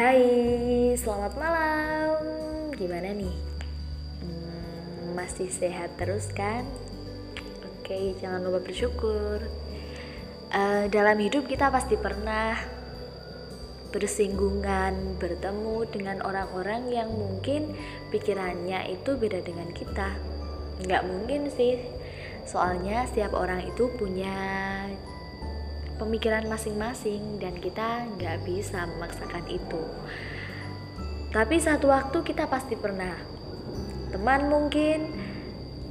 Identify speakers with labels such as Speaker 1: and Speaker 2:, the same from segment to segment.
Speaker 1: Hai, selamat malam. Gimana nih? Hmm, masih sehat terus kan? Oke, jangan lupa bersyukur. Uh, dalam hidup kita pasti pernah bersinggungan, bertemu dengan orang-orang yang mungkin pikirannya itu beda dengan kita. Nggak mungkin sih, soalnya setiap orang itu punya pemikiran masing-masing dan kita nggak bisa memaksakan itu. Tapi satu waktu kita pasti pernah. Teman mungkin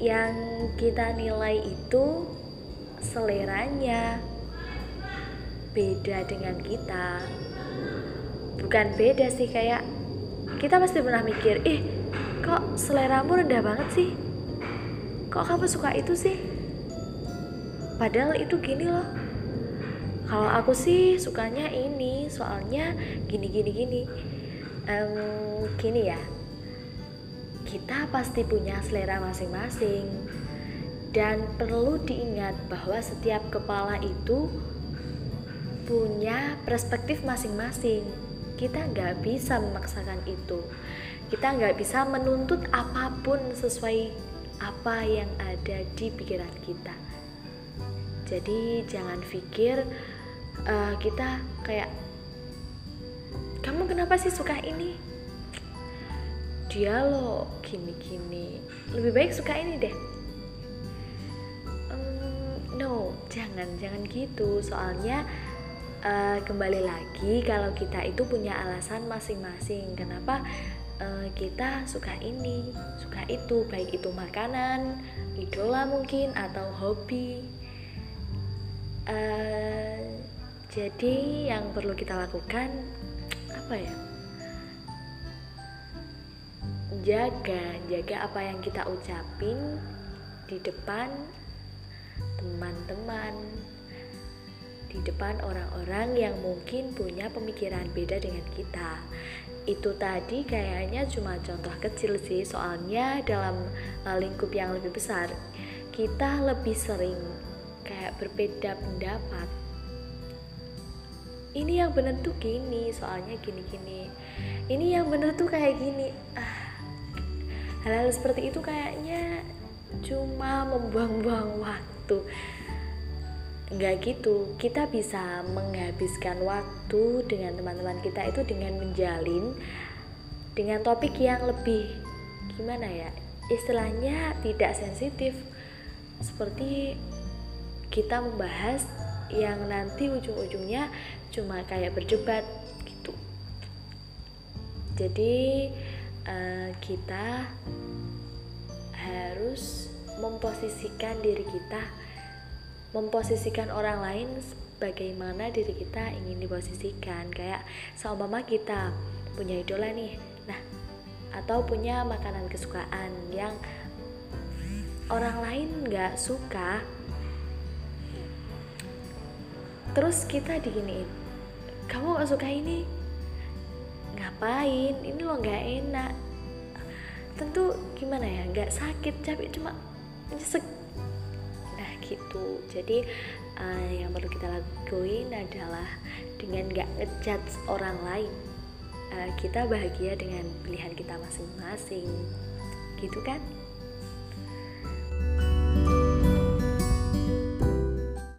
Speaker 1: yang kita nilai itu seleranya beda dengan kita. Bukan beda sih kayak kita pasti pernah mikir ih kok seleramu rendah banget sih? Kok kamu suka itu sih? Padahal itu gini loh kalau aku sih sukanya ini soalnya gini gini gini. Um, gini ya. Kita pasti punya selera masing-masing. Dan perlu diingat bahwa setiap kepala itu punya perspektif masing-masing. Kita nggak bisa memaksakan itu. Kita nggak bisa menuntut apa pun sesuai apa yang ada di pikiran kita. Jadi jangan pikir uh, kita kayak kamu kenapa sih suka ini? Dia lo gini-gini. Lebih baik suka ini deh. Um, no jangan jangan gitu. Soalnya uh, kembali lagi kalau kita itu punya alasan masing-masing. Kenapa uh, kita suka ini suka itu? Baik itu makanan idola mungkin atau hobi. Uh, jadi yang perlu kita lakukan apa ya? Jaga, jaga apa yang kita ucapin di depan teman-teman, di depan orang-orang yang mungkin punya pemikiran beda dengan kita. Itu tadi kayaknya cuma contoh kecil sih, soalnya dalam eh, lingkup yang lebih besar kita lebih sering kayak berbeda pendapat ini yang bener tuh gini soalnya gini gini ini yang bener tuh kayak gini. Ah hal-hal seperti itu kayaknya cuma membuang-buang waktu. Nggak gitu kita bisa menghabiskan waktu dengan teman-teman kita itu dengan menjalin dengan topik yang lebih gimana ya istilahnya tidak sensitif. Seperti kita membahas yang nanti ujung-ujungnya cuma kayak berdebat gitu. Jadi uh, kita harus memposisikan diri kita memposisikan orang lain bagaimana diri kita ingin diposisikan. Kayak seumpama kita punya idola nih nah atau punya makanan kesukaan yang orang lain nggak suka terus kita diginiin kamu gak suka ini? Ngapain? Ini lo gak enak. Tentu gimana ya nggak sakit tapi cuma nyesek. Nah gitu. Jadi uh, yang perlu kita lakuin adalah dengan gak ngejat orang lain uh, kita bahagia dengan pilihan kita masing-masing. Gitu kan